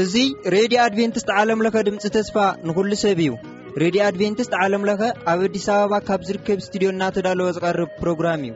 እዙ ሬድዮ ኣድቨንትስት ዓለምለኸ ድምፂ ተስፋ ንኹሉ ሰብ እዩ ሬድዮ ኣድቨንትስት ዓለምለኸ ኣብ ኣዲስ ኣበባ ካብ ዝርከብ ስትድዮ እናተዳለወ ዝቐርብ ፕሮግራም እዩ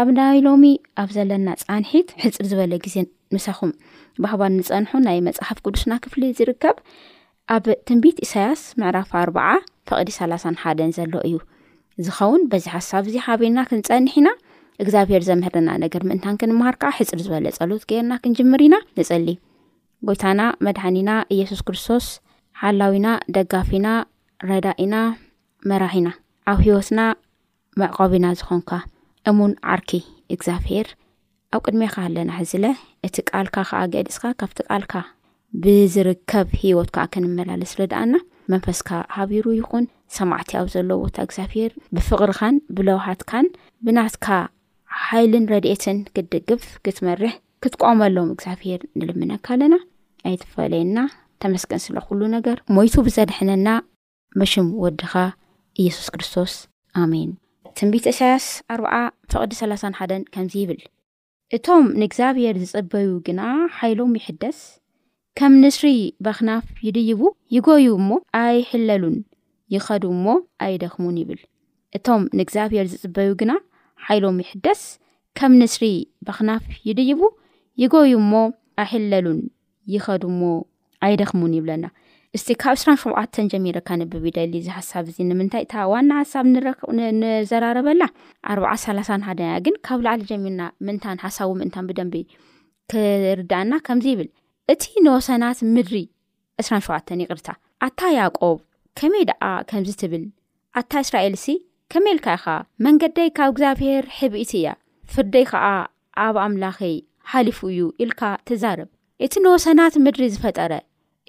ኣብ ናይ ሎሚ ኣብ ዘለና ጻንሒት ሕጽር ዝበለ ግዜ ምሳኹም ባህባን ንጸንሑ ናይ መጽሓፍ ቅዱስና ክፍሊ ዝርከብ ኣብ ትንቢት ኢሳያስ ምዕራፍ ኣርዓ ፍቕዲ ሰላሳን ሓደን ዘሎ እዩ ዝኸውን በዚ ሓሳብ እዚ ሓቢርና ክንጸንሕ ኢና እግዚኣብሄር ዘምህረና ነገር ምእንታን ክንምሃር ከዓ ሕጽር ዝበለ ጸሎት ገይርና ክንጅምር ኢና ንጸሊ ጎይታና መድሓኒና ኢየሱስ ክርስቶስ ሓላዊና ደጋፊና ረዳኢና መራሒና ኣብ ህይወትና መዕቆቢና ዝኾንካ እሙን ዓርኪ እግዚኣብሄር ኣብ ቅድሜኻ ኣለና ሕዝለ እቲ ቃልካ ከዓ ገዲስካ ካብቲ ቃልካ ብዝርከብ ህይወት ከዓ ክንመላለስ ረድኣና መንፈስካ ሃቢሩ ይኹን ሰማዕቲ ኣብ ዘለዎ ቦታ እግዚኣብሄር ብፍቕርኻን ብለውሃትካን ብናትካ ሓይልን ረድኤትን ክትድግፍ ክትመርሕ ክትቆመሎም እግዚኣብሄር ንልምነካ ኣለና ኣይትፈለየና ተመስገን ስለ ኩሉ ነገር ሞይቱ ብዘድሐነና በሽም ወድኻ ኢየሱስ ክርስቶስ ኣሜን። ትንቢት ኢሳያስ ኣርብዓ ፍቕዲ ሰላሳን ሓደን ከምዚ ይብል። እቶም ንእግዚኣብሔር ዝጸበዩ ግና ሓይሎም ይሕደስ፣ ከም ንስሪ በኽናፍ ይድይቡ፣ ይጎዩ እሞ ኣይሕለሉን፣ ይኸዱ እሞ ኣይደኽሙን ይብል። እቶም ንእግዚኣብሔር ዝጽበዩ ግና ሓይሎም ይሕደስ፣ ከም ንስሪ በኽናፍ ይድይቡ፣ ይጎዩ እሞ ኣይሕለሉን፣ ይኸዱ እሞ ኣይደኽሙን ይብለና እስቲ ካብ ዕስራን ሸውዓተን ጀሚረ ከንብብ ይደሊ እዚ ሓሳብ እዚ ንምንታይ እታ ዋና ሓሳብ ንዘራረበላ ኣርባዓ ሰላሳን ሃደን እያ ግን ካብ ላዕሊ ጀሚርና ምንታን ሓሳቡ ምእንታን ብደንቢ ክርዳእና ከምዚ ይብል እቲ ንወሰናት ምድሪ ዕስራን ሸውዓተን ይቅርታ ኣታ ያቆብ ከመይ ደኣ ከምዚ ትብል ኣታ እስራኤል ሲ ከመይ ኢልካ ኢኻ መንገደይ ካብ እግዚኣብሄር ሕብኢቲ እያ ፍርደይ ከዓ ኣብ ኣምላኸይ ሓሊፉ እዩ ኢልካ ተዛረብ። እቲ ንወሰናት ምድሪ ዝፈጠረ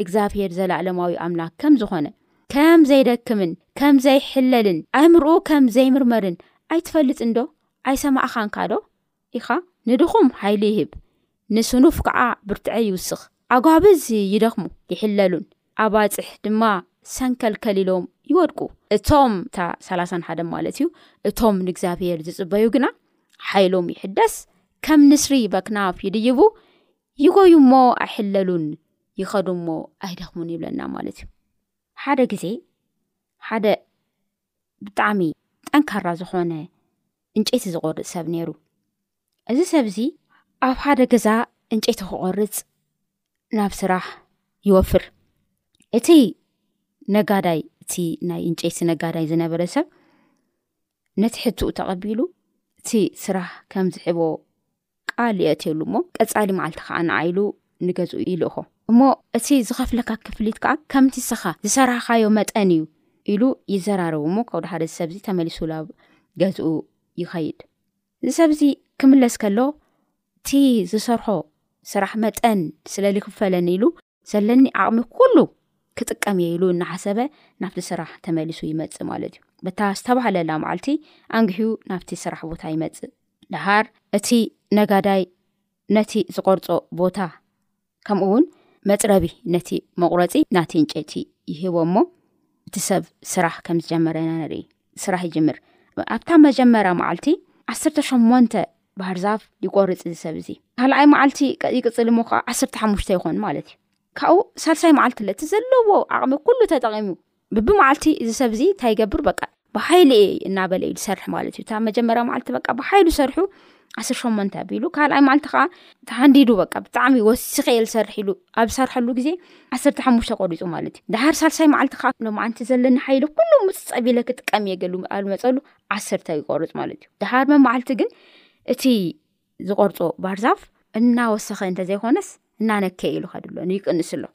እግዚኣብሄር ዘለኣለማዊ ኣምላኽ ከም ዝኾነ፣ ከም ዘይደክምን ከም ዘይሕለልን ኣእምርኡ ከም ዘይምርመርን ኣይትፈልጥንዶ? ኣይሰማዕካንካዶ? ኢኻ? ንድኹም ሓይሊ ይህብ፣ ንስኑፍ ከዓ ብርትዐ ይውስኽ። ኣጓብዝ ይደኽሙ ይሕለሉን ኣባጽሕ ድማ ሰንከልከል ኢሎም ይወድቁ። እቶም፣ እታ ሰላሳን ሓደን ማለት እዩ፣ እቶም ንእግዚኣብሄር ዝጽበዩ ግና ሓይሎም ይሕደስ፣ ከም ንስሪ በክናፍ ይድይቡ፣ ይጎዩ እሞ ኣይሕለሉን፣ ይኸዱ እሞ ኣይደኽሙን ይብለና ማለት እዩ። ሓደ ግዜ ሓደ ብጣዕሚ ጠንካራ ዝኾነ እንጨይቲ ዝቆርጽ ሰብ ነይሩ። እዚ ሰብ እዚ ኣብ ሓደ ገዛ እንጨይቲ ክቆርጽ ናብ ስራሕ ይወፍር እቲ ነጋዳይ እቲ ናይ እንጨይቲ ነጋዳይ ዝነበረ ሰብ ነቲ ሕትኡ ተቐቢሉ እቲ ስራሕ ከም ዝሕቦ ቃል የእትየሉ እሞ ቀፃሊ መዓልቲ ከዓ ንዓይሉ ንገዝ ይልእኾ እሞ እቲ ዝኸፍለካ ክፍሊት ከዓ ከምቲ ስኻ ዝሰራሕካዮ መጠን እዩ ኢሉ ይዘራረቡ እሞ ካብዶ ሓደ ሰብ እዚ ተመሊሱ ብ ገዝኡ ይኸይድ እዚ ሰብ እዚ ክምለስ ከሎ እቲ ዝሰርሖ ስራሕ መጠን ስለ ዝኽፈለኒ ኢሉ ዘለኒ ዓቕሚ ኩሉ ክጥቀም እየ ኢሉ እናሓሰበ ናብቲ ስራሕ ተመሊሱ ይመፅእ ማለት እዩ በታ ዝተባህለላ መዓልቲ ኣንግሕዩ ናብቲ ስራሕ ቦታ ይመፅእ ደሃር እቲ ነጋዳይ ነቲ ዝቆርፆ ቦታ ከምኡ እውን መፅረቢ ነቲ መቁረፂ ናቲ እንጨይቲ ይህቦ እሞ እቲ ሰብ ስራሕ ከም ዝጀመረ ኢና ንርኢ ስራሕ ይጅምር ኣብታ መጀመርያ መዓልቲ ዓሰርተ ሸሞንተ ባህርዛፍ ይቆርፅ እዚ ሰብ እዚ ካልኣይ መዓልቲ ይቅፅል እሞ ከዓ ዓሰርተ ሓሙሽተ ይኮን ማለት እዩ ካብኡ ሳልሳይ መዓልቲ ለእቲ ዘለዎ ዓቅሚ ኩሉ ተጠቂሙ ብብመዓልቲ እዚ ሰብ እዚ እንታይ ይገብር በቃ ብሓይሊ እየ እናበለ እዩ ዝሰርሕ ማለት እዩ እታ መጀመርያ መዓልቲ በቃ ብሓይሉ ሰርሑ ዓስር ሸሞንተ ኣቢሉ ካልኣይ መዓልቲ ከዓ ተሃንዲዱ በቃ ብጣዕሚ ወሲኸ እየ ዝሰርሕ ኢሉ ኣብ ዝሰርሐሉ ግዜ ዓሰርተ ሓሙሽተ ቆሪፁ ማለት እዩ ድሓር ሳልሳይ መዓልቲ ከዓ ሎማዓንቲ ዘለኒ ሓይሊ ኩሉ ምስ ፀቢለ ክጥቀም እየ ገሉ ኣብ መፀሉ ዓሰርተ ይቆርፅ ማለት እዩ ድሓር መመዓልቲ ግን እቲ ዝቆርፆ ባርዛፍ እናወሰኸ እንተዘይኮነስ እናነከ ኢሉ ከድሎ ይቅንስ ኣሎ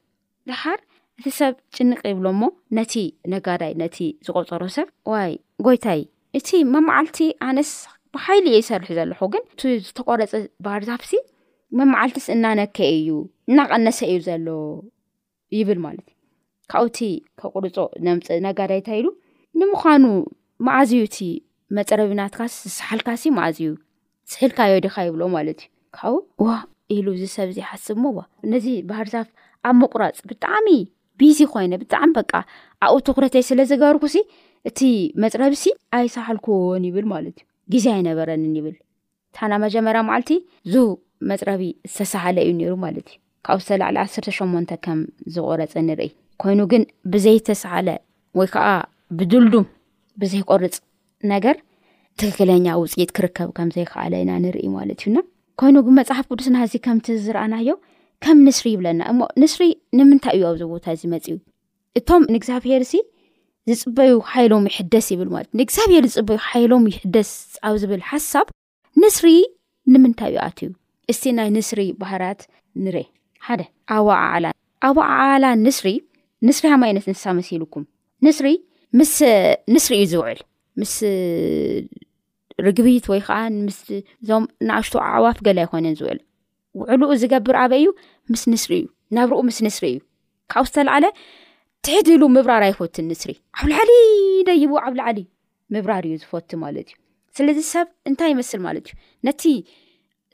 ደሓር እቲ ሰብ ጭንቕ ይብሎ እሞ ነቲ ነጋዳይ ነቲ ዝቖጸሮ ሰብ ዋይ ጎይታይ እቲ መመዓልቲ ኣነስ ብሓይሊ እየ ይሰርሕ ዘለኹ ግን እቲ ዝተቆረፀ ባህርዛፍሲ መመዓልትስ እናነከ እዩ እናቐነሰ እዩ ዘሎ ይብል ማለት እዩ ካብኡ እቲ ከቁርፆ ነምፅእ ነጋዳይ እንታይ ኢሉ ንምዃኑ መዓዝ እዩ እቲ መፅረቢ ናትካስ ዝሰሓልካሲ መዓዝ እዩ ስሒልካዮ ዲኻ ይብሎ ማለት እዩ ካብኡ ዋ ኢሉ እዚ ሰብ እዚ ሓስብ ሞ ዋ ነዚ ባህር ዛፍ ኣብ ምቁራፅ ብጣዕሚ ቢዚ ኮይነ ብጣዕሚ በቃ ኣብኡ ትኩረተይ ስለ ዝገበርኩሲ እቲ መፅረብሲ ኣይሰሓልኩዎን ይብል ማለት እዩ ግዜ ኣይነበረንን ይብል ታና መጀመርያ መዓልቲ ዙ መፅረቢ ዝተሰሓለ እዩ ነይሩ ማለት እዩ ካብኡ ዝተላዕለ ዓሰርተ ሸሞንተ ከም ዝቆረፀ ንርኢ ኮይኑ ግን ብዘይተሰሓለ ወይ ከዓ ብዱልዱም ብዘይቆርፅ ነገር ትክክለኛ ውፅኢት ክርከብ ከም ዘይከኣለ ኢና ንርኢ ማለት እዩና ኮይኑ ግን መፅሓፍ ቅዱስና እዚ ከምቲ ዝረኣናዮ ከም ንስሪ ይብለና እሞ ንስሪ ንምንታይ እዩ ኣብዚ ቦታ እዚ መፅኡ እቶም ንእግዚኣብሄር ሲ ዝፅበዩ ሓይሎም ይሕደስ ይብል ማለት ንእግዚኣብሄር ዝፅበዩ ሓይሎም ይሕደስ ኣብ ዝብል ሓሳብ ንስሪ ንምንታይ እዩ ኣትዩ እስቲ ናይ ንስሪ ባህርያት ንረ ሓደ ኣዋዓዓላ ኣዋዓዓላ ንስሪ ንስሪ ሃማ ይነት ንሳ መሲልኩም ንስሪ ምስ ንስሪ እዩ ዝውዕል ምስ ርግቢት ወይ ከዓ ምስ እዞም ንኣሽቶ ዓዕዋፍ ገለ ኣይኮነን ዝውዕል ውዕሉኡ ዝገብር ኣበ እዩ ምስ ንስሪ እዩ ናብ ርኡ ምስ ንስሪ እዩ ካብኡ ዝተላዓለ ትሕት ኢሉ ምብራር ኣይፈትን ንስሪ ዓብ ላዓሊ ደይቡ ዓብ ላዓሊ ምብራር እዩ ዝፈቱ ማለት እዩ ስለዚ ሰብ እንታይ ይመስል ማለት እዩ ነቲ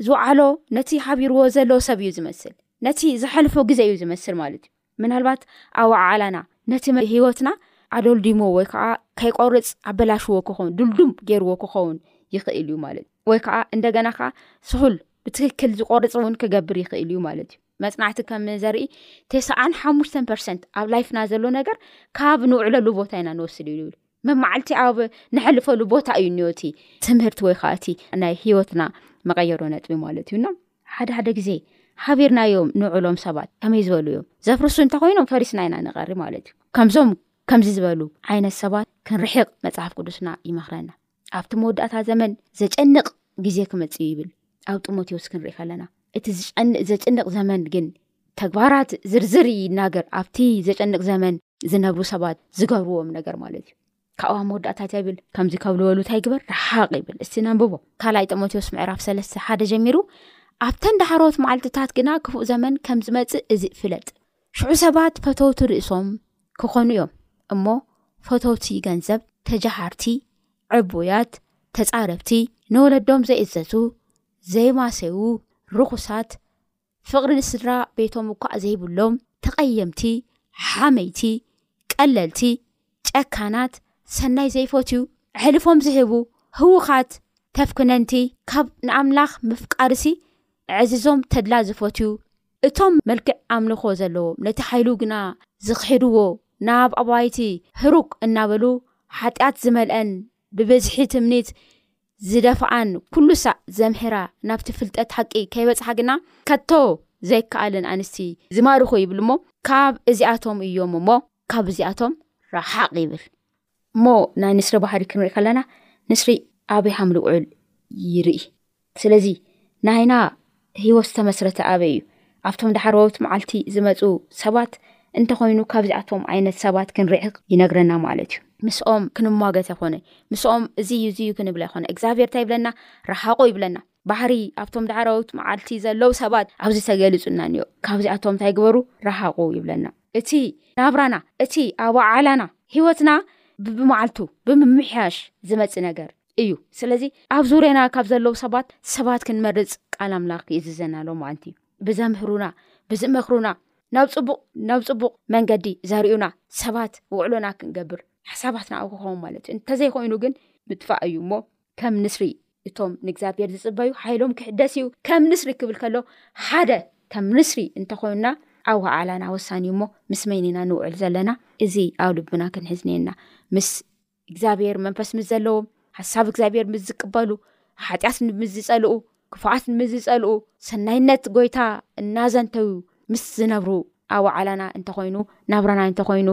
ዝውዓሎ ነቲ ሓቢርዎ ዘለ ሰብ እዩ ዝመስል ነቲ ዝሐልፎ ግዜ እዩ ዝመስል ማለት እዩ ምናልባት ኣውዓላና ነቲ ሂወትና ኣደልዲሞ ወይ ከዓ ከይቆርፅ ኣበላሽዎ ክኸውን ድልዱም ገይርዎ ክኸውን ይኽእል እዩ ማለት እዩ ወይ ከዓ እንደገና ከዓ ስሑል ብትክክል ዝቆርፅ እውን ክገብር ይኽእል እዩ ማለት እዩ መፅናዕቲ ከም ዘርኢ ተስዓን ሓሙሽተን ፐርሰንት ኣብ ላይፍና ዘሎ ነገር ካብ ንውዕለሉ ቦታ ኢና ንወስድ ዩ ዝብል መማዓልቲ ኣብ ንሐልፈሉ ቦታ እዩ እኒኦ እቲ ትምህርቲ ወይ ከዓ እቲ ናይ ህይወትና መቐየሮ ነጥቢ ማለት እዩ እና ሓደ ሓደ ግዜ ሓቢርናዮም ንውዕሎም ሰባት ከመይ ዝበሉ እዮም ዘፍርሱ እንተኮይኖም ፈሪስና ኢና ንቐሪ ማለት እዩ ከምዞም ከምዚ ዝበሉ ዓይነት ሰባት ክንርሕቕ መፅሓፍ ቅዱስና ይመኽረና ኣብቲ መወዳእታ ዘመን ዘጨንቕ ግዜ ክመፅእ ይብል ኣብ ጢሞቴዎስ ክንርኢ ከለና እቲ ዘጨንቕ ዘመን ግን ተግባራት ዝርዝር ይናገር ኣብቲ ዘጨንቅ ዘመን ዝነብሩ ሰባት ዝገብርዎም ነገር ማለት እዩ ካብኣ መወዳእታ እንታይ ይብል ከምዚ ካብ ልበሉ እንታይ ግበር ረሓቅ ይብል እስቲ ነንብቦ ካልኣይ ጢሞቴዎስ ምዕራፍ ሰለስተ ሓደ ጀሚሩ ኣብተን ዳሕሮት መዓልትታት ግና ክፉእ ዘመን ከም ዝመፅእ እዚ ፍለጥ ሽዑ ሰባት ፈተውቲ ርእሶም ክኾኑ እዮም እሞ ፈተውቲ ገንዘብ ተጃሃርቲ ዕቡያት ተፃረብቲ ንወለዶም ዘይእዘዙ ዘይማሰዩ ርኹሳት ፍቕሪ ንስድራ ቤቶም እኳ ዘይብሎም ተቐየምቲ፣ ሓመይቲ፣ ቀለልቲ፣ ጨካናት፣ ሰናይ ዘይፈትዩ፣ ኣሕልፎም ዝህቡ፣ ህዉኻት፣ ተፍክነንቲ፣ ካብ ንኣምላኽ ምፍቃርሲ ኣዕዚዞም ተድላ ዝፈትዩ፣ እቶም መልክዕ ኣምልኾ ዘለዎም ነቲ ሓይሉ ግና ዝኽሕድዎ፣ ናብ ኣባይቲ ህሩግ እናበሉ ሓጢኣት ዝመልአን ብብዝሒ ትምኒት ዝደፍኣን ኩሉ ሳዕ ዘምሕራ ናብቲ ፍልጠት ሓቂ ከይበጽሓ ግና ከቶ ዘይከኣለን ኣንስቲ ዝማርኹ ይብል እሞ ካብ እዚኣቶም እዮም እሞ ካብ እዚኣቶም ራሓቕ ይብል። እሞ ናይ ንስሪ ባህሪ ክንርኢ ከለና ንስሪ ኣበይ ሓምሊ ውዑል ይርኢ ስለዚ ናይና ህይወት ዝተመስረተ ኣበይ እዩ? ኣብቶም ዳሕረዎት መዓልቲ ዝመጹ ሰባት እንተኾይኑ ካብዚኣቶም ዓይነት ሰባት ክንርሕቕ ይነግረና ማለት እዩ። ምስኦም ክንሟገት ኣይኮነ፣ ምስኦም እዚ እዩ እዚ እዩ ክንብል ኣይኮነ። እግዚኣብሔር እንታይ ይብለና? ረሓቑ ይብለና። ባህሪ ኣብቶም ዳሕረዎት መዓልቲ ዘለዉ ሰባት ኣብዚ ተገሊጹና እኒኦ። ካብዚኣቶም እንታይ ግበሩ? ረሓቑ ይብለና። እቲ ናብራና፣ እቲ ኣበዓዕላና፣ ህይወትና ብብመዓልቱ ብምምሕያሽ ዝመጽእ ነገር፣ እዩ ስለዚ ኣብ ዙርያና ካብ ዘለዉ ሰባት ሰባት ክንመርፅ ቃል ኣምላኽ ይእዝዘና ሎማዓንቲ እዩ ብዘምህሩና ብዝመክሩና ናብ ፅቡቅ ናብ ፅቡቅ መንገዲ ዘርእዩና ሰባት ውዕሎና ክንገብር ሓሳባትና ኣብ ክኸው ማለት እዩ እንተዘይኮይኑ ግን ምጥፋእ እዩ እሞ ከም ንስሪ እቶም ንእግዚኣብሔር ዝፅበዩ ሓይሎም ክሕደስ እዩ ከም ንስሪ ክብል ከሎ ሓደ ከም ንስሪ እንተኮይንና ዓው ዓላና ወሳኒ እዩ እሞ ምስ መይኒና ንውዕል ዘለና እዚ ኣብ ልብና ክንሕዝኒየና ምስ እግዚኣብሔር መንፈስ ምስ ዘለዎም ሓሳብ እግዚኣብሔር ምስ ዝቅበሉ ሓጢኣት ንምስ ዝፀልኡ ክፉኣት ንምስ ዝፀልኡ ሰናይነት ጎይታ እናዘንተው ምስ ዝነብሩ ኣብ ዓላና እንተኮይኑ ናብራና እንተኮይኑ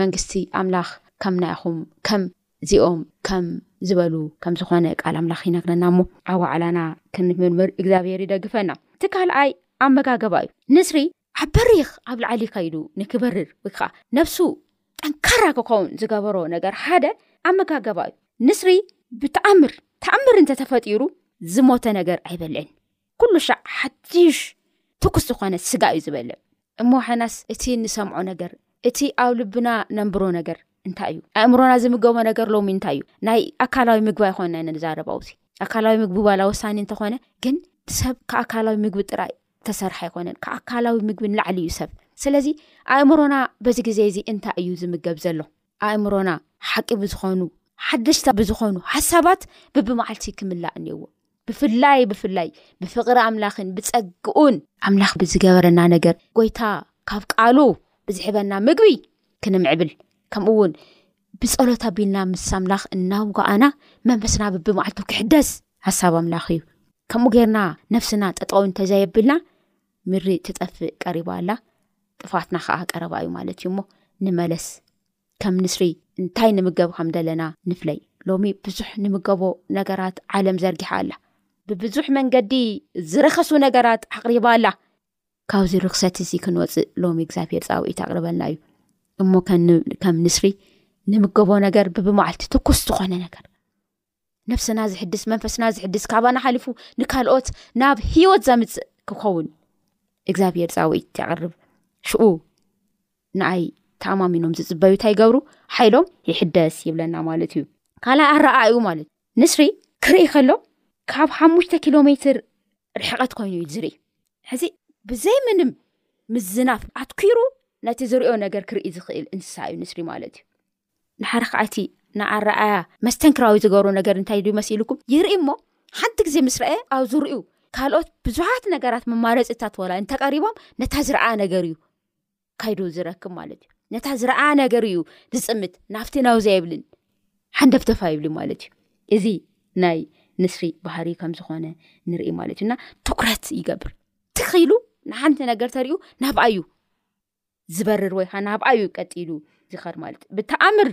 መንግስቲ ኣምላኽ ከም ናይኹም ከም እዚኦም ከም ዝበሉ ከም ዝኾነ ቃል ኣምላኽ ይነግረና እሞ ዓዋዕላና ክንምርምር እግዚኣብሔር ይደግፈና እቲ ካልኣይ ኣመጋገባ እዩ ንስሪ ኣብ በሪኽ ኣብ ላዕሊ ከይዱ ንክበርር ወይ ከዓ ነብሱ ጠንካራ ክኸውን ዝገበሮ ነገር ሓደ ኣመጋገባ እዩ ንስሪ ብተኣምር ተኣምር እንተተፈጢሩ ዝሞተ ነገር ኣይበልዕን ኩሉ ሻዕ ሓድሽ ትኩስ ዝኾነ ስጋ እዩ ዝበልዕ እሞ ሓናስ እቲ እንሰምዖ ነገር እቲ ኣብ ልብና ነንብሮ ነገር እንታይ እዩ ኣእምሮና ዝምገቦ ነገር ሎሚ እንታይ እዩ ናይ ኣካላዊ ምግቢ ኣይኮንና ኢና ንዛረባውዚ ኣካላዊ ምግቢ ባላ ወሳኒ እንተኾነ ግን ሰብ ከኣካላዊ ምግቢ ጥራይ ተሰርሐ ኣይኮነን ካብ ኣካላዊ ምግቢ ንላዕሊ እዩ ሰብ ስለዚ ኣእምሮና በዚ ግዜ እዚ እንታይ እዩ ዝምገብ ዘሎ ኣእምሮና ሓቂ ብዝኾኑ ሓደሽታ ብዝኾኑ ሓሳባት ብብመዓልቲ ክምላእ እኒዎ ብፍላይ ብፍላይ ብፍቕሪ ኣምላኽን ብፀግኡን ኣምላኽ ብዝገበረና ነገር ጎይታ ካብ ቃሉ ብዝሕበና ምግቢ ክንምዕብል ከምኡ እውን ብጸሎት ኣቢልና ምስ ኣምላኽ እናውጋኣና መንፈስና ብብማዕልቱ ክሕደስ ሓሳብ ኣምላኽ እዩ። ከምኡ ጌርና ነፍስና ጠጠው እንተዘየብልና ምድሪ ትጠፍእ ቀሪባ ኣላ ጥፋትና ከዓ ቀረባ እዩ ማለት እዩ እሞ ንመለስ ከም ንስሪ እንታይ ንምገብ ከም ደለና ንፍለይ ሎሚ ብዙሕ ንምገቦ ነገራት ዓለም ዘርጊሓ ኣላ ብብዙሕ መንገዲ ዝረኸሱ ነገራት ኣቕሪባ ኣላ ካብዚ ርክሰት እዚ ክንወፅእ ሎሚ እግዚኣብሄር ፃውዒት ኣቕርበልና እዩ እሞ ከም ንስሪ ንምገቦ ነገር ብብማዓልቲ ትኩስ ዝኾነ ነገር ነፍስና ዝሕድስ መንፈስና ዝሕድስ ካባና ሓሊፉ ንካልኦት ናብ ሂወት ዘምፅእ ክኸውን እግዚኣብሄር ፃውዒት የቕርብ ሽኡ ንኣይ ተኣማሚኖም ዝፅበዩ እንታይ ይገብሩ ሓይሎም ይሕደስ ይብለና ማለት እዩ ካልይ ኣረኣዩ ማለት እዩ ንስሪ ክርኢ ከሎ ካብ ሓሙሽተ ኪሎ ሜትር ርሕቐት ኮይኑ እዩ ዝርኢ ሕዚ ብዘይ ምንም ምዝናፍ ኣትኪሩ ነቲ ዝሪኦ ነገር ክርኢ ዝኽእል እንስሳ እዩ ንስሪ ማለት እዩ ንሓደ ከዓቲ ንኣረኣያ መስተንክራዊ ዝገሩ ነገር እንታይ ዩ መሲልኩም ይርኢ እሞ ሓንቲ ግዜ ምስ ረአየ ኣብ ዝርዩ ካልኦት ብዙሓት ነገራት መማረፂታት ወላ እንተቀሪቦም ነታ ዝረኣ ነገር እዩ ካይዱ ዝረክብ ማለት እዩ ነታ ዝረኣ ነገር እዩ ዝፅምት ናፍቲ ናውዚ ኣይብልን ሓንደፍተፋ ይብሊ ማለት እዩ እዚ ናይ ንስሪ ባህሪ ከም ዝኾነ ንርኢ ማለት እዩ እና ትኩረት ይገብር ትኽኢሉ ንሓንቲ ነገር ተሪኡ ናብኣዩ ዝበርር ወይ ከዓ ናብኣዩ ቀጢሉ ዝኸር ማለት እዩ ብተኣምር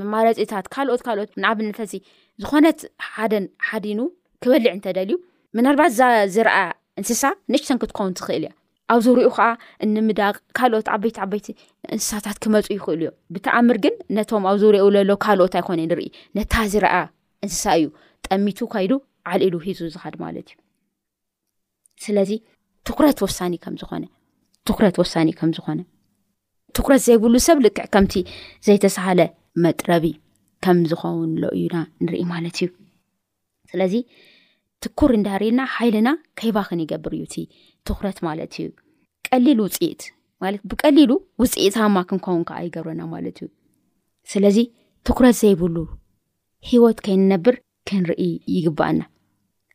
መማረፂታት ካልኦት ካልኦት ንኣብነት ሕዚ ዝኾነት ሓደን ሓዲኑ ክበልዕ እንተደልዩ ምናልባት እዛ ዝርኣ እንስሳ ንእሽተን ክትከውን ትኽእል እያ ኣብ ዙርኡ ከዓ እንምዳቅ ካልኦት ዓበይቲ ዓበይቲ እንስሳታት ክመፁ ይኽእሉ እዮም ብተኣምር ግን ነቶም ኣብ ዙርኡ ለሎ ካልኦት ኣይኮነ ንርኢ ነታ ዝርኣ እንስሳ እዩ ጠሚቱ ካይዱ ዓልኢሉ ሂዙ ዝካድ ማለት እዩ ስለዚ ትኩረት ወሳኒ ከምዝኾነ ትኩረት ወሳኒ ከም ዝኾነ ትኩረት ዘይብሉ ሰብ ልክዕ ከምቲ ዘይተሳሃለ መጥረቢ ከም ዝኸውን ሎ እዩና ንርኢ ማለት እዩ ስለዚ ትኩር እንዳርና ሓይልና ከይባክን ይገብር እዩ እቲ ትኩረት ማለት እዩ ቀሊል ውፅኢት ማለት ብቀሊሉ ውፅኢት ሃማ ክንከውን ከዓይገብረና ማለት እዩ ስለዚ ትኩረት ዘይብሉ ህይወት ከይንነብር ክንርኢ ይግባኣና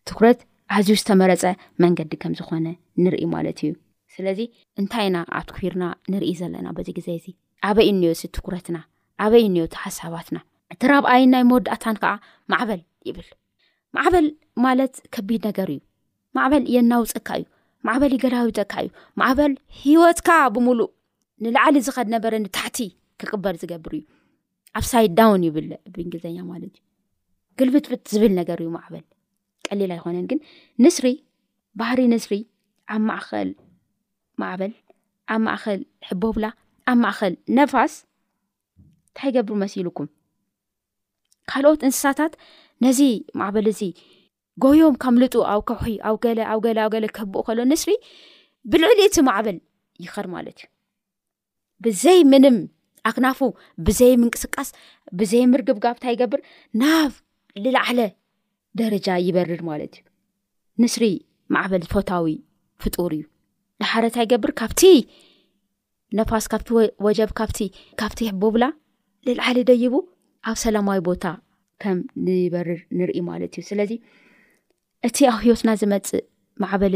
ትኩረት ኣዝዩ ዝተመረፀ መንገዲ ከም ዝኾነ ንርኢ ማለት እዩ ስለዚ እንታይ ኢና ኣትኲርና ንርኢ ዘለና በዚ ግዜ እዚ ኣበይ እኒዮ እዚ ትኩረትና ኣበይ እኒዮ እቲ ሓሳባትና እቲ ራብኣይ ናይ መወዳእታን ከዓ ማዕበል ይብል ማዕበል ማለት ከቢድ ነገር እዩ ማዕበል የናውፀካ እዩ ማዕበል ይገላውጠካ እዩ ማዕበል ሂወትካ ብምሉእ ንላዕሊ ዝኸድ ነበረ ንታሕቲ ክቅበል ዝገብር እዩ ኣብሳይድ ዳውን ይብል ብእንግሊዝኛ ማለት እዩ ግልብጥብጥ ዝብል ነገር እዩ ማዕበል ቀሊል ኣይኮነን ግን ንስሪ ባህሪ ንስሪ ኣብ ማእኸል ማዕበል ኣብ ማእኸል ሕቦብላ ኣብ ማእኸል ነፋስ እንታይ ገብሩ መሲልኩም ካልኦት እንስሳታት ነዚ ማዕበል እዚ ጎዮም ከምልጡ ኣብ ከውሒ ኣብ ገለ ኣብ ገለ ኣብ ገለ ከብኡ ከሎ ንስሪ ብልዕሊ እቲ ማዕበል ይኸር ማለት እዩ ብዘይ ምንም ኣክናፉ ብዘይ ምንቅስቃስ ብዘይ ምርግብጋብ እንታይ ይገብር ናብ ልላዕለ ደረጃ ይበርር ማለት እዩ ንስሪ ማዕበል ዝፈታዊ ፍጡር እዩ ንሓረታ ይገብር ካብቲ ነፋስ ካብቲ ወጀብ ካብቲ ካብቲ ቦብላ ልልዓሊ ደይቡ ኣብ ሰላማዊ ቦታ ከም ንበርር ንርኢ ማለት እዩ ስለዚ እቲ ኣብ ህይወትና ዝመፅእ ማዕበል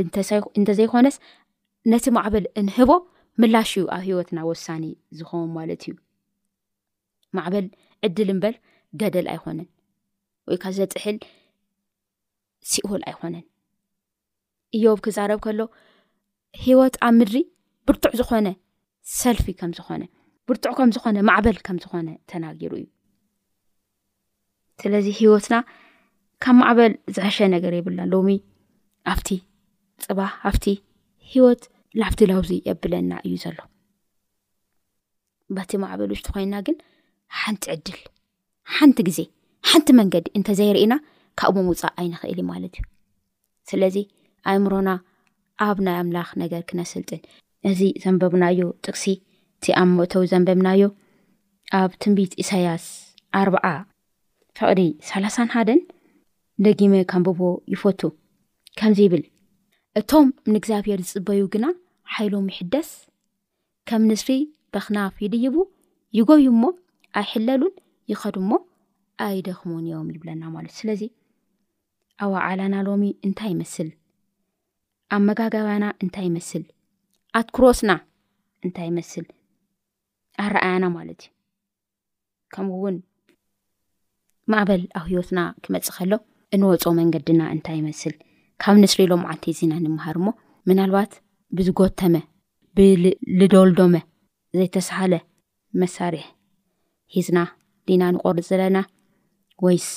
እንተዘይኮነስ ነቲ ማዕበል እንህቦ ምላሽ እዩ ኣብ ሂወትና ወሳኒ ዝኸውን ማለት እዩ ማዕበል ዕድል እምበር ገደል ኣይኮነን ወይ ካ ዘጥሕል ሲኦል ኣይኮነን እዮብ ክዛረብ ከሎ ሂወት ኣብ ምድሪ ብርቱዕ ዝኾነ ሰልፊ ከም ዝኾነ ብርቱዕ ከም ዝኾነ ማዕበል ከም ዝኾነ ተናጊሩ እዩ ስለዚ ሂወትና ካብ ማዕበል ዝሐሸ ነገር የብላ ሎሚ ኣብቲ ፅባ ኣብቲ ሂወት ላብቲ ላውዚ የብለና እዩ ዘሎ በቲ ማዕበል ውሽጢ ኮይና ግን ሓንቲ ዕድል ሓንቲ ግዜ ሓንቲ መንገዲ እንተዘይርኢና ካብኡ ምውፃእ ኣይንኽእል እዩ ማለት እዩ ስለዚ ኣእምሮና ኣብ ናይ ኣምላኽ ነገር ክነስልጥን እዚ ዘንበብናዮ ጥቅሲ እቲ ኣብ መእተው ዘንበብናዮ ኣብ ትንቢት ኢሳያስ ኣርዓ ፍቕሪ ሰላሳን ሓደን ደጊመ ከንብቦ ይፈቱ ከምዚ ይብል እቶም ንእግዚኣብሔር ዝፅበዩ ግና ሓይሎም ይሕደስ ከም ንስሪ በኽናፍ ይድይቡ ይጎዩ እሞ ኣይሕለሉን ይኸዱ እሞ ኣይደኽሙን እዮም ይብለና ማለት እዩ ስለዚ ኣዋዓላና ሎሚ እንታይ ይመስል ኣመጋገባና እንታይ ይመስል ኣትኩሮትና እንታይ ይመስል ኣረኣያና ማለት እዩ ከምኡ እውን ማዕበል ኣብ ህይወትና ክመፅእ ከሎ እንወፆ መንገድና እንታይ ይመስል ካብ ንስሪ ሎም ዓልቲ እዚና ንምሃር እሞ ምናልባት ብዝጎተመ ብልዶልዶመ ዘይተሰሃለ መሳርሒ ሂዝና ዲና ንቆርፅ ዘለና ወይስ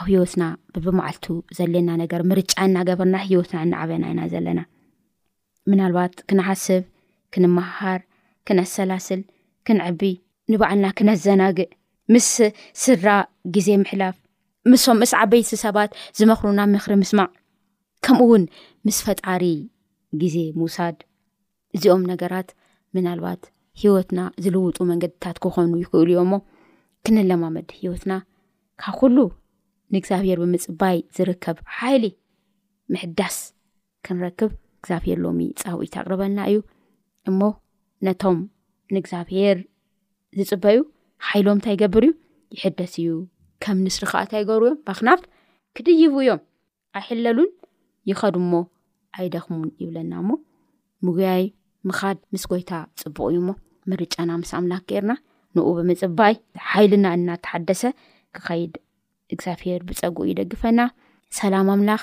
ኣብ ህይወትና ብብመዓልቱ ዘለና ነገር ምርጫ እናገበርና ሂወትና እናዕበና ኢና ዘለና ምናልባት ክንሓስብ ክንመሃር ክነሰላስል ክንዕቢ ንባዕልና ክነዘናግእ ምስ ስድራ ግዜ ምሕላፍ ምሶም ምስ ዓበይቲ ሰባት ዝመክሩና ምክሪ ምስማዕ ከምኡ እውን ምስ ፈጣሪ ግዜ ምውሳድ እዚኦም ነገራት ምናልባት ሂወትና ዝልውጡ መንገድታት ክኾኑ ይኽእሉ እዮሞ ክንለማመድ ሂወትና ካብ ኩሉ ንእግዚኣብሄር ብምፅባይ ዝርከብ ሓይሊ ምሕዳስ ክንረክብ እግዚኣብሄር ሎሚ ጻውዒት ኣቕርበልና እዩ እሞ ነቶም ንእግዚኣብሄር ዝጽበዩ ሓይሎም እንታይ ይገብር እዩ ይሕደስ እዩ ከም ንስሪ ከዓ እንታይ ይገብሩ እዮም ባክናፍ ክድይቡ እዮም ኣይሕለሉን ይኸዱ እሞ ኣይደኽሙን ይብለና እሞ ምጉያይ ምኻድ ምስ ጎይታ ፅቡቅ እዩ እሞ ምርጫና ምስ ኣምላክ ገይርና ንኡ ብምፅባይ ሓይልና እናተሓደሰ ክኸይድ እግዚኣብሄር ብፀጉኡ ይደግፈና ሰላም ኣምላኽ